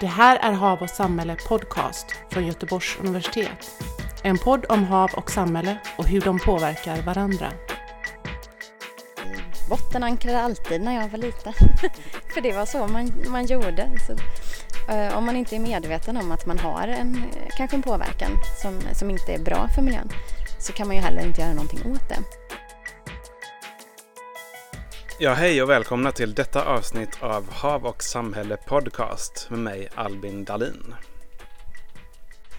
Det här är Hav och samhälle podcast från Göteborgs universitet. En podd om hav och samhälle och hur de påverkar varandra. Bottenankrade alltid när jag var liten. För det var så man, man gjorde. Så, eh, om man inte är medveten om att man har en, eh, kanske en påverkan som, som inte är bra för miljön så kan man ju heller inte göra någonting åt det. Ja, hej och välkomna till detta avsnitt av Hav och samhälle podcast med mig Albin Dalin.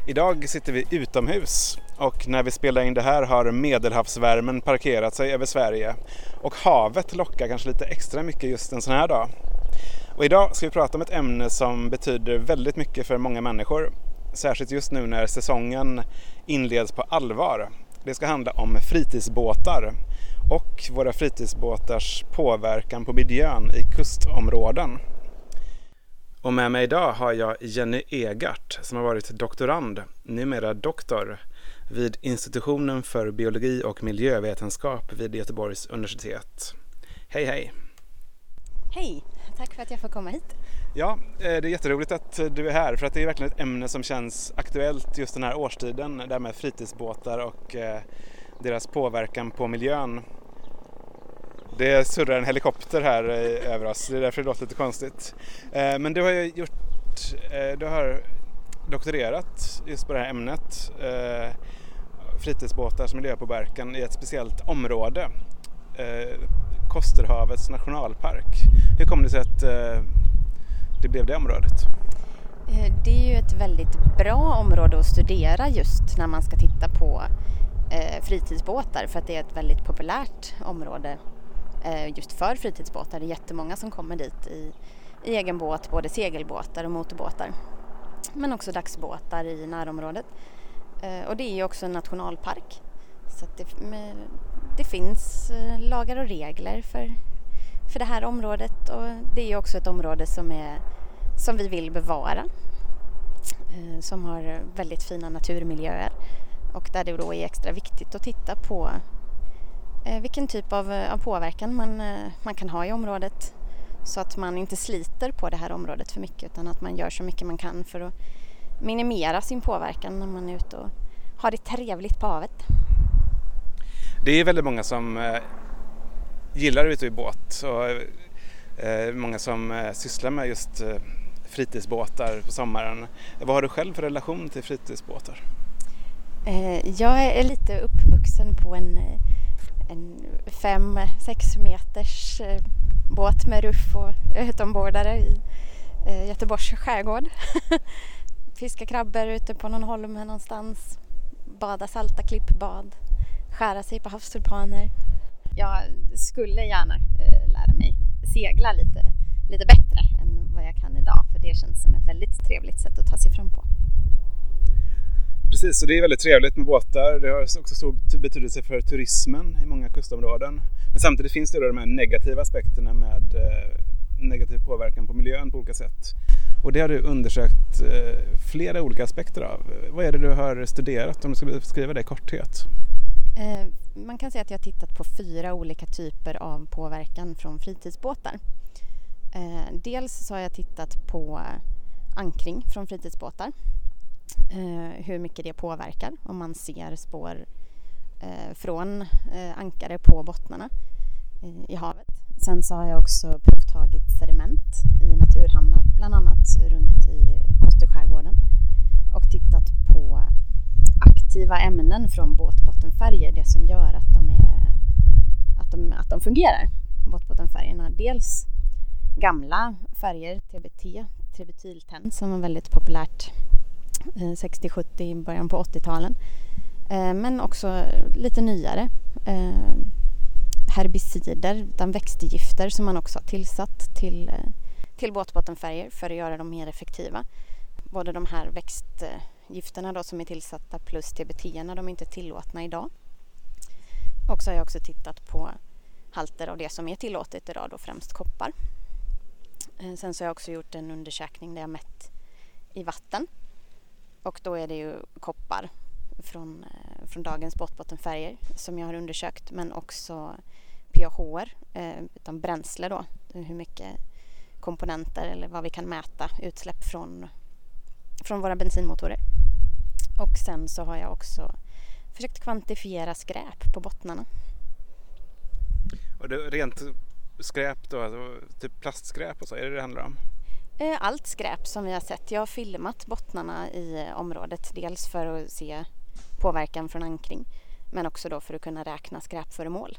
Idag sitter vi utomhus och när vi spelar in det här har medelhavsvärmen parkerat sig över Sverige och havet lockar kanske lite extra mycket just en sån här dag. Och idag ska vi prata om ett ämne som betyder väldigt mycket för många människor. Särskilt just nu när säsongen inleds på allvar. Det ska handla om fritidsbåtar och våra fritidsbåtars påverkan på miljön i kustområden. Och med mig idag har jag Jenny Egart som har varit doktorand, numera doktor, vid institutionen för biologi och miljövetenskap vid Göteborgs universitet. Hej hej! Hej! Tack för att jag får komma hit. Ja, eh, det är jätteroligt att du är här för att det är verkligen ett ämne som känns aktuellt just den här årstiden, det här med fritidsbåtar och eh, deras påverkan på miljön. Det surrar en helikopter här eh, över oss, det är därför det låter lite konstigt. Eh, men du har ju gjort, eh, du har doktorerat just på det här ämnet, fritidsbåtars miljöpåverkan i ett speciellt område, Kosterhavets nationalpark. Hur kom det sig att det blev det området? Det är ju ett väldigt bra område att studera just när man ska titta på Eh, fritidsbåtar för att det är ett väldigt populärt område Eh, just för fritidsbåtar. Det är jättemånga som kommer dit i, i egen båt, både segelbåtar och motorbåtar. Men också dagsbåtar i närområdet. Eh, och det är ju också en nationalpark. Så det, det, finns eh, lagar och regler för, för det här området och det är också ett område som, är, som vi vill bevara. Eh, som har väldigt fina naturmiljöer och där det då är extra viktigt att titta på Eh, vilken typ av, eh, av påverkan man, eh, man kan ha i området så att man inte sliter på det här området för mycket utan att man gör så mycket man kan för att minimera sin påverkan när man är ute och har det trevligt på havet. Det är väldigt många som eh, gillar att ute i båt och eh, många som sysslar med just fritidsbåtar på sommaren. Vad har du själv för relation till fritidsbåtar? Eh, jag är lite uppvuxen på en eh, en fem, sex meters eh, båt med ruff och utombordare i Göteborgs skärgård. Fiska krabbor ute på någon holme någonstans. Bada salta klippbad. Skära sig på havstulpaner. Jag skulle gärna lära mig segla lite, lite bättre än vad jag kan idag för det känns som ett väldigt trevligt sätt att ta sig fram på. Precis, och det är väldigt trevligt med båtar. Det har också stor betydelse för turismen i många kustområden. Men samtidigt finns det då de här negativa aspekterna med eh, negativ påverkan på miljön på olika sätt. Och det har du undersökt eh, flera olika aspekter av. Vad är det du har studerat om du skulle beskriva det i korthet? Eh, man kan säga att jag har tittat på fyra olika typer av påverkan från fritidsbåtar. Dels så har jag tittat på ankring från fritidsbåtar eh, hur mycket det påverkar om man ser spår eh, från eh, ankare på bottnarna eh, i havet. Sen så har jag också provtagit sediment i naturhamnar, bland annat runt i Kosterskärgården och tittat på aktiva ämnen från båtbottenfärger, det som gör att de, är, att de, att de fungerar, båtbottenfärgerna. Dels gamla färger, TBT, tributyltenn som var väldigt populärt Eh, 60-70, i början på 80-talen. Eh, men också lite nyare eh, herbicider, utan växtgifter som man också har tillsatt till, till båtbottenfärger för att göra dem mer effektiva. Både de här växtgifterna då som är tillsatta plus TBT, de är inte tillåtna idag. Och så har jag också tittat på halter av det som är tillåtet idag, då främst koppar. Sen så har jag också gjort en undersökning där jag mätt i vatten och då är det ju koppar från, eh, från dagens båtbottenfärger som jag har undersökt men också PAH, eh, utan bränsle då, hur mycket komponenter eller vad vi kan mäta utsläpp från, från våra bensinmotorer. Och sen så har jag också försökt kvantifiera skräp på bottnarna. Och det, rent skräp då, alltså, typ plastskräp och så, är det det det handlar om? Eh, allt skräp som vi har sett. Jag har filmat bottnarna i eh, området. Dels för att se påverkan från ankring men också då för att kunna räkna skräpföremål.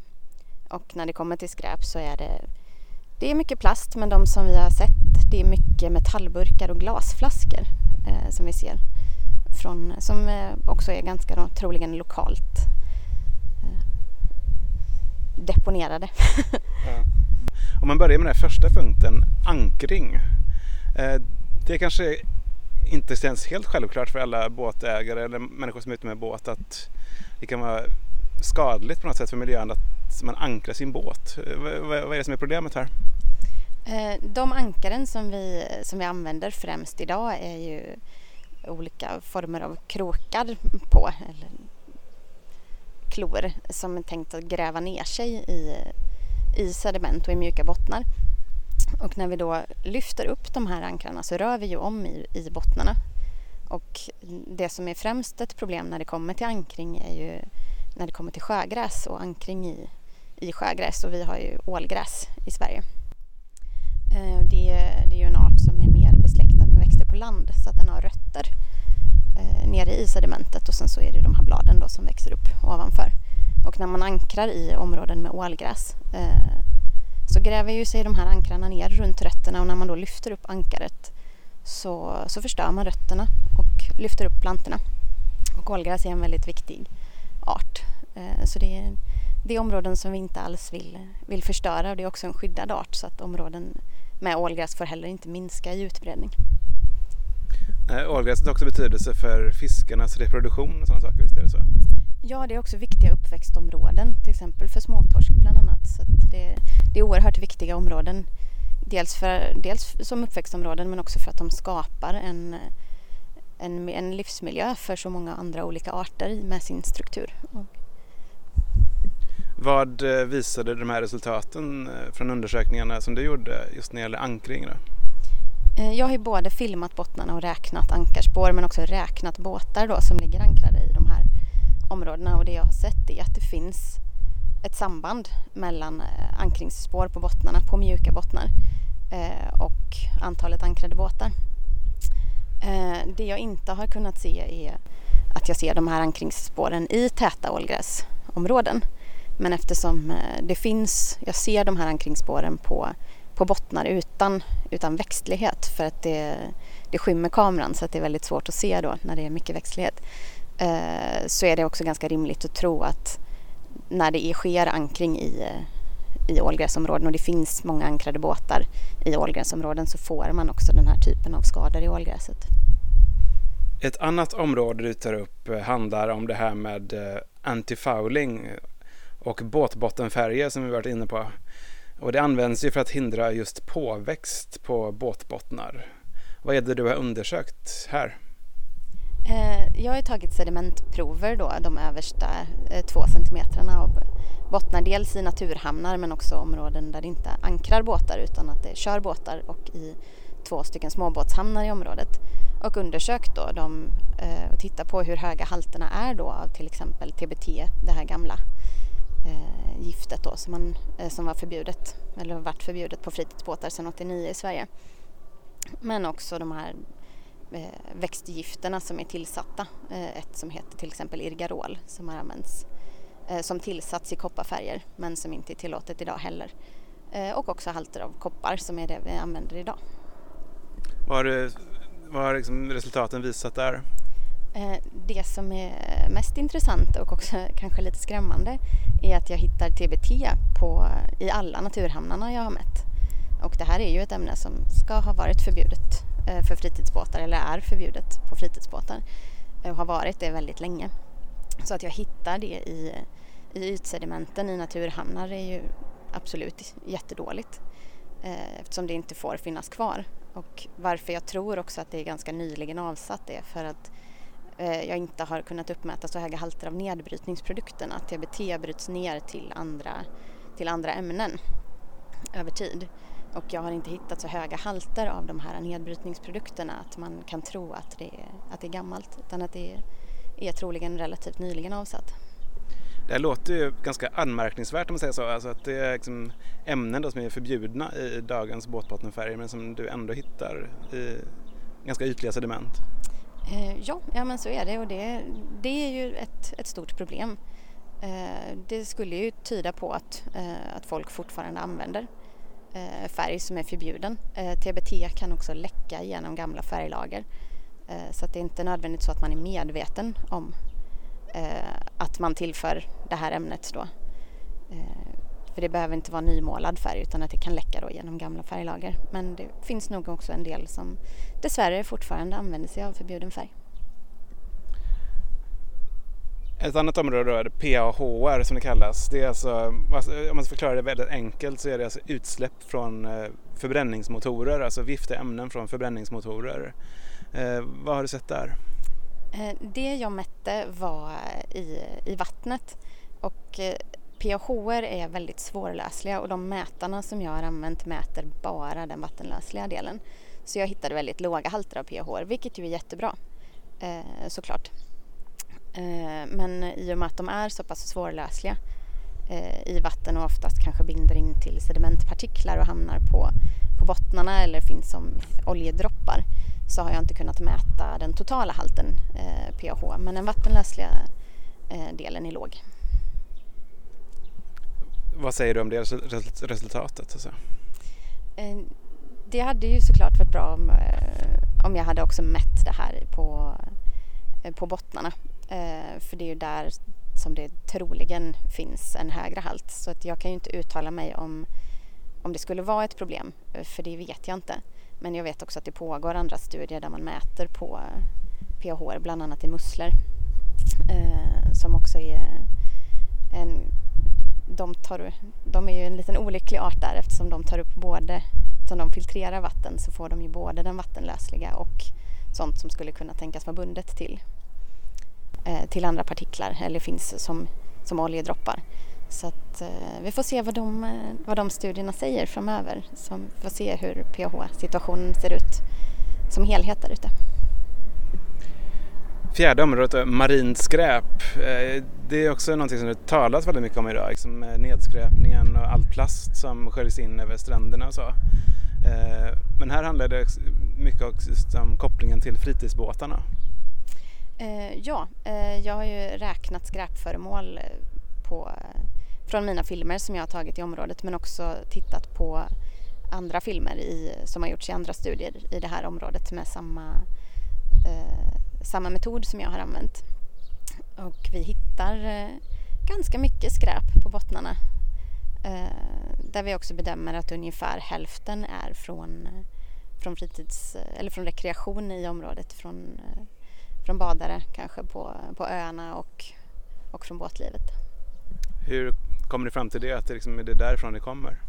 Och när det kommer till skräp så är det, det är mycket plast men de som vi har sett det är mycket metallburkar och glasflaskor eh, som vi ser. Från, som eh, också är ganska då, troligen lokalt eh, deponerade. ja. Om man börjar med den första punkten, ankring. Eh, det kanske inte känns helt självklart för alla båtägare eller människor som är ute med båt att det kan vara skadligt på något sätt för miljön att man ankrar sin båt. Eh, vad är det som är problemet här? Eh, de ankaren som vi, som vi använder främst idag är ju olika former av krokar på, eller klor som är tänkt att gräva ner sig i, i sediment och i mjuka bottnar. Och när vi då lyfter upp de här ankrarna så rör vi ju om i, i bottnarna. Och det som är främst ett problem när det kommer till ankring är ju när det kommer till sjögräs och ankring i, i sjögräs och vi har ju ålgräs i Sverige. Eh, det, det är ju en art som är mer besläktad med växter på land så att den har rötter eh, nere i sedimentet och sen så är det de här bladen då som växer upp ovanför. Och när man ankrar i områden med ålgräs eh, så gräver ju sig de här ankrarna ner runt rötterna och när man då lyfter upp ankaret så, så förstör man rötterna och lyfter upp plantorna. Och ålgräs är en väldigt viktig art. Eh, så det är, det är områden som vi inte alls vill, vill förstöra och det är också en skyddad art så att områden med ålgräs får heller inte minska i utbredning. Ålgräset har också betydelse för fiskarnas reproduktion och sådana saker, visst är det så? Ja, det är också viktiga uppväxtområden, till exempel för småtorsk bland annat. Så det, det, är oerhört viktiga områden. Dels, för, dels som uppväxtområden men också för att de skapar en, en, en livsmiljö för så många andra olika arter med sin struktur. Vad eh, visade de här resultaten eh, från undersökningarna som du gjorde just när det gäller ankring? Då? Eh, jag har ju både filmat bottnarna och räknat ankarspår men också räknat båtar då som ligger ankrade i de här områdena och det jag har sett är att det finns ett samband mellan eh, ankringsspår på bottnarna, på mjuka bottnar eh, och antalet ankrade båtar. Det jag inte har kunnat se är att jag ser de här ankringsspåren i täta ålgräsområden. Men eftersom det finns, jag ser de här ankringsspåren på, på bottnar utan, utan växtlighet för att det, det skymmer kameran så att det är väldigt svårt att se då när det är mycket växtlighet. Eh, så är det också ganska rimligt att tro att när det sker ankring i, i ålgräsområden och det finns många ankrade båtar i ålgräsområden så får man också den här typen av skador i ålgräset. Ett annat område du tar upp eh, handlar om det här med eh, antifouling och båtbottenfärger som vi varit inne på. Och det används ju för att hindra just påväxt på båtbottnar. Vad är det du har undersökt här? Eh, jag har tagit sedimentprover då, de översta eh, två centimetrarna av bottnar. Dels i naturhamnar men också områden där det inte ankrar båtar utan att det kör båtar och i två stycken småbåtshamnar i området. Och undersökt då dem eh, och tittat på hur höga halterna är då av till exempel TBT, det här gamla eh, giftet då som, man, eh, som var förbjudet eller varit förbjudet på fritidsbåtar sedan 89 i Sverige. Men också de här Eh, växtgifterna som är tillsatta. Eh, ett som heter till exempel Irgarol som har använts eh, som tillsats i kopparfärger men som inte är tillåtet idag heller. Eh, och också halter av koppar som är det vi använder idag. Vad har, vad har liksom resultaten visat där? Eh, det som är mest intressant och också kanske lite skrämmande är att jag hittar TBT på, i alla naturhamnarna jag har mätt. Och det här är ju ett ämne som ska ha varit förbjudet eh, för fritidsbåtar eller är förbjudet på fritidsbåtar eh, och har varit det väldigt länge. Så att jag hittar det i, i ytsedimenten i naturhamnar är ju absolut jättedåligt eftersom det inte får finnas kvar. Och varför jag tror också att det är ganska nyligen avsatt är för att Eh, jag inte har kunnat uppmäta så höga halter av nedbrytningsprodukterna, att TBT bryts ner till andra, till andra ämnen över tid. och jag har inte hittat så höga halter av de här nedbrytningsprodukterna att man kan tro att det är, att det är gammalt utan att det är, är troligen relativt nyligen avsatt. Det här låter ju ganska anmärkningsvärt om man säger så, alltså att det är liksom ämnen då som är förbjudna i dagens båtbottenfärger men som du ändå hittar i ganska ytliga sediment. Eh, ja, ja, men så är det och det, det är ju ett, ett stort problem. Eh, det skulle ju tyda på att, eh, att folk fortfarande använder eh, färg som är förbjuden. Eh, TBT kan också läcka genom gamla färglager eh, så att det är inte nödvändigt så att man är medveten om eh, att man tillför det här ämnet då. Eh, för det behöver inte vara nymålad färg utan att det kan läcka då genom gamla färglager. Men det finns nog också en del som dessvärre fortfarande använder sig av förbjuden färg. Ett annat område då är PAHR som det kallas. Det är alltså, om man ska förklara det väldigt enkelt så är det alltså utsläpp från eh, förbränningsmotorer, alltså giftiga ämnen från förbränningsmotorer. Eh, vad har du sett där? Eh, det jag mätte var i, i vattnet och PAHR är väldigt svårlösliga och de mätarna som jag har använt mäter bara den vattenlösliga delen. Så jag hittade väldigt låga halter av PAHR, vilket ju är jättebra eh, såklart. Eh, men i och med att de är så pass svårlösliga eh, i vatten och oftast kanske binder in till sedimentpartiklar och hamnar på, på bottnarna eller finns som oljedroppar så har jag inte kunnat mäta den totala halten eh, PAH men den vattenlösliga eh, delen är låg. Vad säger du om det resultatet? Alltså? Det hade ju såklart varit bra om, eh, om jag hade också mätt det här på, eh, på bottnarna för det är ju där som det troligen finns en högre halt. Så att jag kan ju inte uttala mig om, om det skulle vara ett problem, för det vet jag inte. Men jag vet också att det pågår andra studier där man mäter på pH, bland annat i musslor. Eh, som också är en... De, tar, de är ju en liten olycklig art där eftersom de tar upp både, som de filtrerar vatten så får de ju både den vattenlösliga och sånt som skulle kunna tänkas vara bundet till Eh, till andra partiklar eller finns som, som oljedroppar. Så att, eh, vi får se vad de, eh, vad de studierna säger framöver. Så vi får se hur pH-situationen ser ut som helhet där ute. Fjärde området, marint skräp. Eh, det är också någonting som det talas väldigt mycket om idag. Liksom eh, nedskräpningen och all plast som sköljs in över stränderna och så. Eh, men här handlar det mycket om kopplingen till fritidsbåtarna. Eh, ja, jag har ju räknat skräpföremål på, från mina filmer som jag har tagit i området men också tittat på andra filmer i, som har gjorts i andra studier i det här området med samma, samma metod som jag har använt. Och vi hittar eh, ganska mycket skräp på bottnarna eh, där vi också bedömer att ungefär hälften är från, från, fritids, eller från rekreation i området från från badare kanske på, på öarna och, och från båtlivet. Hur kommer ni fram till det, att det liksom är det därifrån det kommer?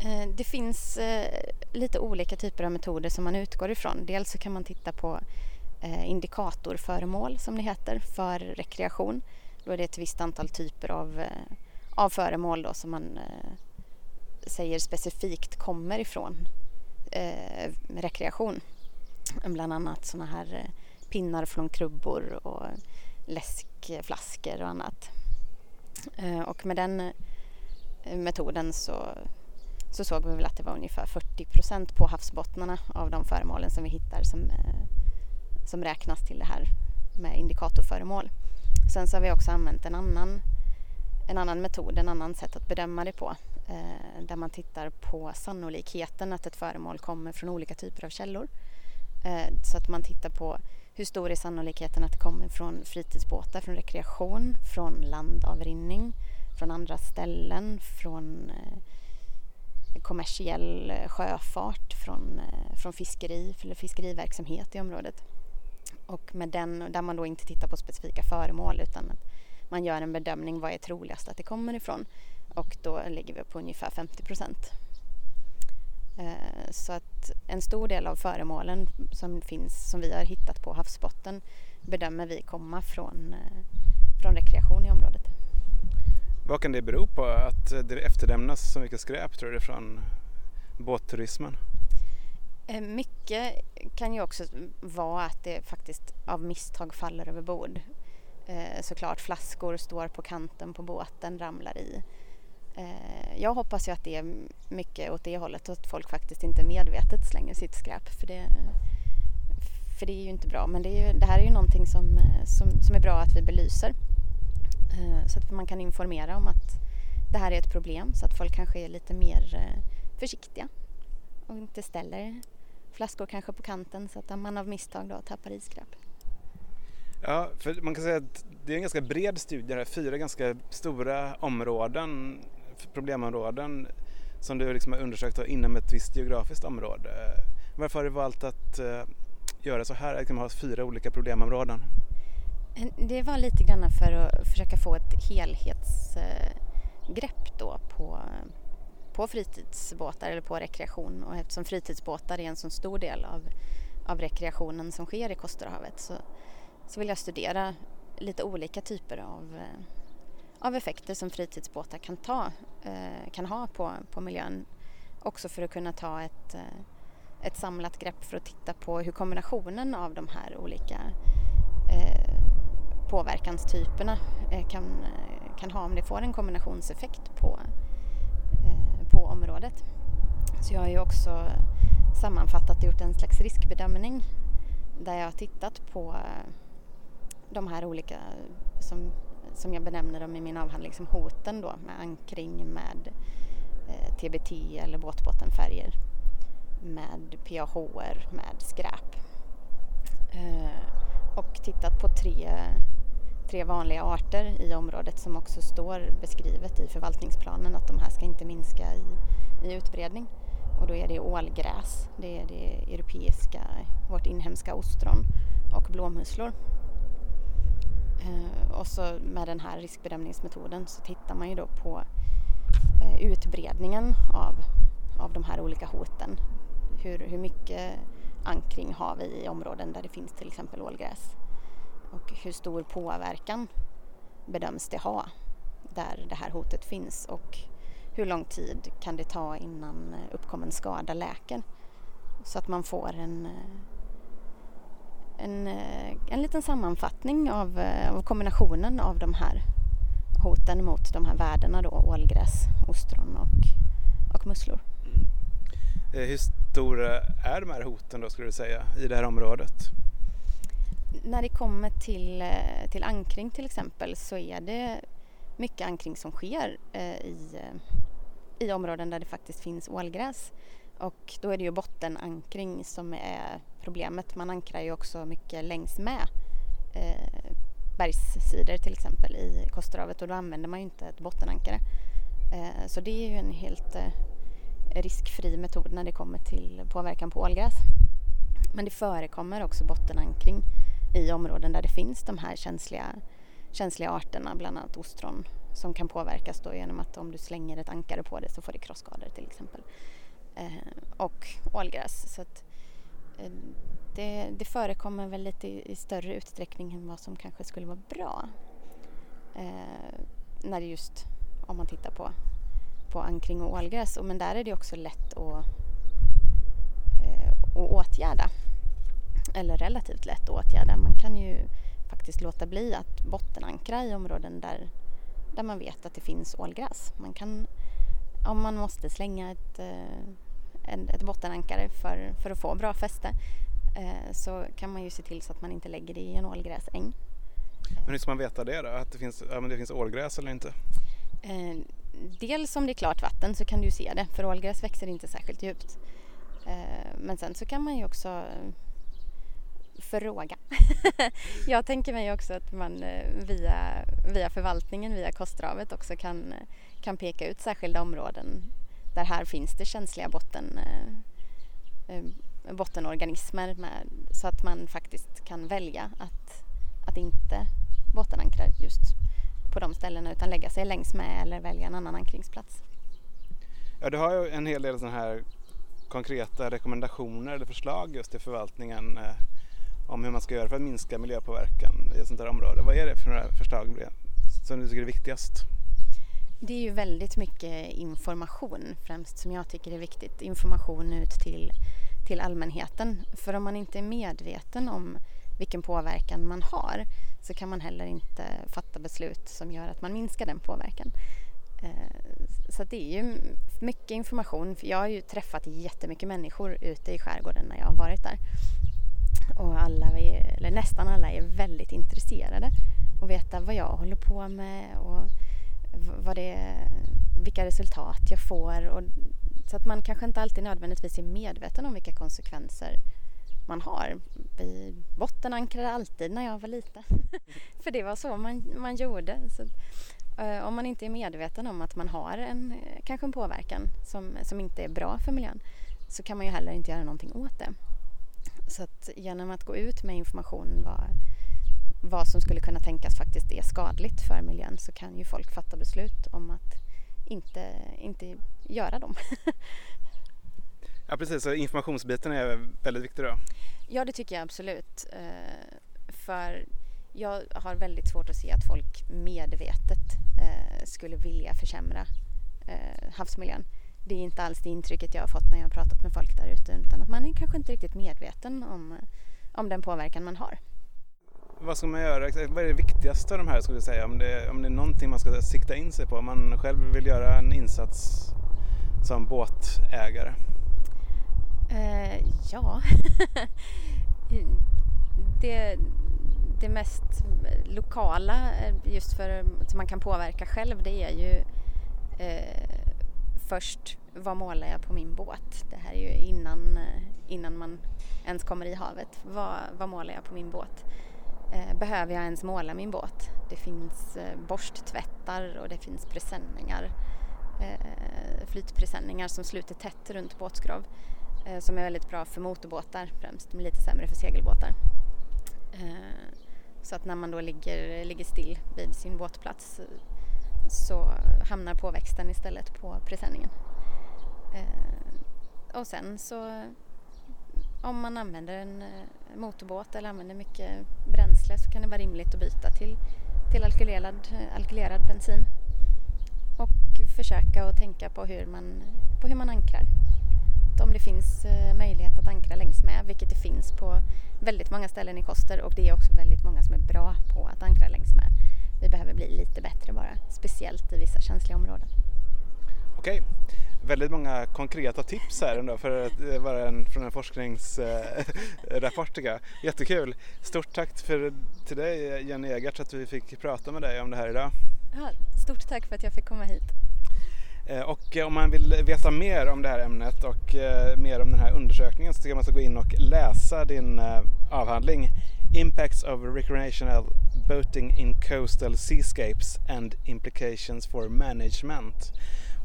Eh, det finns eh, lite olika typer av metoder som man utgår ifrån. Dels så kan man titta på eh, Eh, indikatorföremål som det heter för rekreation. Då är det ett visst antal typer av, eh, av föremål då som man eh, säger specifikt kommer ifrån rekreation. Bland annat sådana här pinnar från krubbor och läskflaskor och annat. Eh, och med den eh, metoden så, så såg vi väl att det var ungefär 40 procent på havsbottnarna av de föremålen som vi hittar som, eh, som räknas till det här med indikatorföremål. Sen så har vi också använt en annan, en annan metod, en annan sätt att bedöma det på eh, där man tittar på sannolikheten att ett föremål kommer från olika typer av källor. Eh, så att man tittar på hur stor är sannolikheten att det kommer från fritidsbåtar, från rekreation, från landavrinning, från andra ställen, från eh, kommersiell sjöfart, från, eh, från fiskeri eller fiskeriverksamhet i området. Och med den, där man då inte tittar på specifika föremål utan att man gör en bedömning vad är troligast att det kommer ifrån och då ligger vi på ungefär 50 procent. Eh, så att en stor del av föremålen som finns, som vi har hittat på havsbotten bedömer vi komma från, eh, från rekreation i området. Vad kan det bero på att det efterlämnas så mycket skräp tror du från båtturismen? Eh, mycket kan ju också vara att det faktiskt av misstag faller över bord. Eh, såklart flaskor står på kanten på båten, ramlar i. Eh, jag hoppas ju att det är mycket åt det hållet och att folk faktiskt inte medvetet slänger sitt skräp för det, för det är ju inte bra. Men det, är ju, det här är ju någonting som, som, som är bra att vi belyser så att man kan informera om att det här är ett problem så att folk kanske är lite mer försiktiga och inte ställer flaskor kanske på kanten så att man av misstag då tappar i skräp. Ja, för man kan säga att det är en ganska bred studie här, fyra ganska stora områden, problemområden som du liksom har undersökt inom ett visst geografiskt område. Varför har du valt att uh, göra så här, att liksom ha fyra olika problemområden? Det var lite grann för att försöka få ett helhetsgrepp då på, på fritidsbåtar eller på rekreation och eftersom fritidsbåtar är en så stor del av, av rekreationen som sker i Kosterhavet så, så vill jag studera lite olika typer av, eh, av effekter som fritidsbåtar kan, ta, eh, kan ha på, på miljön. Också för att kunna ta ett, eh, ett samlat grepp för att titta på hur kombinationen av de här olika påverkanstyperna kan, kan ha, om det får en kombinationseffekt på, på området. Så jag har ju också sammanfattat och gjort en slags riskbedömning där jag har tittat på eh, de här olika som, som jag benämner dem i min avhandling som hoten då med ankring, med eh, TBT eller båtbottenfärger, med PAH, med skräp. Eh, och tittat på tre, tre vanliga arter i området som också står beskrivet i förvaltningsplanen att de här ska inte minska i, i utbredning. Och då är det ålgräs, det är det europeiska, vårt inhemska ostron och blåmusslor. Eh, och så med den här riskbedömningsmetoden så tittar man ju då på eh, utbredningen av, av de här olika hoten. Hur, hur mycket ankring har vi i områden där det finns till exempel ålgräs? Och hur stor påverkan bedöms det ha där det här hotet finns och hur lång tid kan det ta innan eh, uppkommen skada läker? Så att man får en eh, en, eh, en liten sammanfattning av, av kombinationen av de här hoten mot de här värdena då, ålgräs, ostron och, och musslor. Mm. Hur stora är de här hoten då skulle du säga i det här området? När det kommer till, eh, till ankring till exempel så är det mycket ankring som sker eh, i, eh, i områden där det faktiskt finns ålgräs. Och då är det ju bottenankring som är problemet. Man ankrar ju också mycket längs med eh, bergssidor till exempel i Kosterhavet och då använder man ju inte ett bottenankare. Eh, så det är ju en helt eh, riskfri metod när det kommer till påverkan på ålgräs. Men det förekommer också bottenankring i områden där det finns de här känsliga, känsliga arterna, bland annat ostron som kan påverkas då genom att om du slänger ett ankare på det så får det krosskador till exempel. Eh, och ålgräs. Så att, eh, det, det, förekommer väl lite i, i, större utsträckning än vad som kanske skulle vara bra. Eh, när det just, om man tittar på, på ankring och ålgräs. Men där är det också lätt att, eh, att åtgärda. Eller relativt lätt att åtgärda. Man kan ju faktiskt låta bli att bottenankra i områden där, där man vet att det finns ålgräs. Man kan, om man måste slänga ett eh, ett bottenankare för, för att få bra fäste eh, så kan man ju se till så att man inte lägger det i en ålgräsäng. Men hur ska man veta det då? Att det finns, ja, det finns ålgräs eller inte? Eh, dels om det är klart vatten så kan du se det för ålgräs växer inte särskilt djupt. Men sen så kan man ju också fråga. jag tänker mig också att man eh, via, via förvaltningen, via Kosterhavet också kan, eh, kan peka ut särskilda områden där här finns det känsliga botten, eh, bottenorganismer med, så att man faktiskt kan välja att, att inte bottenankra just på de ställena utan lägga sig längs med eller välja en annan ankringsplats. Ja, du har ju en hel del sådana här konkreta rekommendationer eller förslag just till förvaltningen eh, om hur man ska göra för att minska miljöpåverkan i ett sånt här område. Vad är det för några förslag som du tycker är viktigast? Det är ju väldigt mycket information främst som jag tycker är viktigt. Information ut till, till allmänheten. För om man inte är medveten om vilken påverkan man har så kan man heller inte fatta beslut som gör att man minskar den påverkan. Eh, så det är ju mycket information. Jag har ju träffat jättemycket människor ute i skärgården när jag har varit där. Och alla, eller nästan alla, är väldigt intresserade och veta vad jag håller på med och vad det, vilka resultat jag får. Och, så att man kanske inte alltid nödvändigtvis är medveten om vilka konsekvenser man har. Vi bottenankrade alltid när jag var liten. För det var så man, man gjorde. Så, eh, om man inte är medveten om att man har en, eh, kanske en påverkan som, som inte är bra för miljön så kan man ju heller inte göra någonting åt det. Så att genom att gå ut med information vad, vad som skulle kunna tänkas faktiskt är skadligt för miljön så kan ju folk fatta beslut om att inte, inte göra dem. ja precis, så informationsbiten är väldigt viktig då? Ja det tycker jag absolut. Eh, för jag har väldigt svårt att se att folk medvetet eh, skulle vilja försämra eh, havsmiljön. Det är inte alls det intrycket jag har fått när jag har pratat med folk där ute utan att man är kanske inte riktigt medveten om, om den påverkan man har vad ska man göra? Vad är det viktigaste av de här skulle jag säga? Om det, om det är någonting man ska sikta in sig på, om man själv vill göra en insats som båtägare? Uh, ja, det, det mest lokala just för som man kan påverka själv det är ju uh, först vad målar jag på min båt? Det här är ju innan, eh, innan man ens kommer i havet. Vad, vad målar jag på min båt? Eh, behöver jag ens måla min båt? Det finns eh, borsttvättar och det finns presenningar, flytpresenningar som sluter tätt runt båtskrov som är väldigt bra för motorbåtar främst, men lite sämre för segelbåtar. Så att när man då ligger, ligger still vid sin båtplats så hamnar påväxten istället på presenningen. Eh, och sen så om man använder en eh, motorbåt eller använder mycket bränsle så kan det vara rimligt att byta till, till alkylerad, eh, alkylerad bensin. Och försöka att tänka på hur man, på hur man ankrar. Om det finns möjlighet att ankra längs med, vilket det finns på väldigt många ställen i Koster och det är också väldigt många som är bra på att ankra längs med. Vi behöver bli lite bättre bara, speciellt i vissa känsliga områden. Okej, väldigt många konkreta tips här ändå för att vara en, från en forskningsrapport tycker jag. Jättekul! Stort tack för, till dig Jenny Egert att vi fick prata med dig om det här idag. Ja, stort tack för att jag fick komma hit. Eh, och om man vill veta mer om det här ämnet och eh, mer om den här undersökningen så tycker jag man ska gå in och läsa din eh, avhandling Impacts of Recreational Boating in Coastal Seascapes and Implications for Management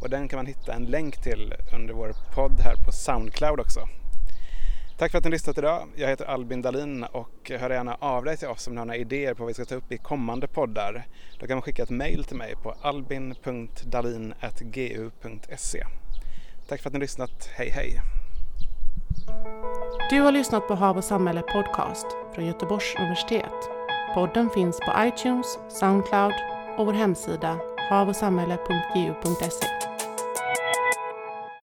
och den kan man hitta en länk till under vår podd här på Soundcloud också. Tack för att ni lyssnat idag. Jag heter Albin Dalin och hör gärna av dig till oss om ni har några idéer på vad vi ska ta upp i kommande poddar. Då kan man skicka ett mail till mig på albin.dalin.gu.se. Tack för att ni lyssnat. Hej hej! Du har lyssnat på Hav och samhälle podcast från Göteborgs universitet. Podden finns på iTunes, Soundcloud och vår hemsida havochsamhälle.gu.se.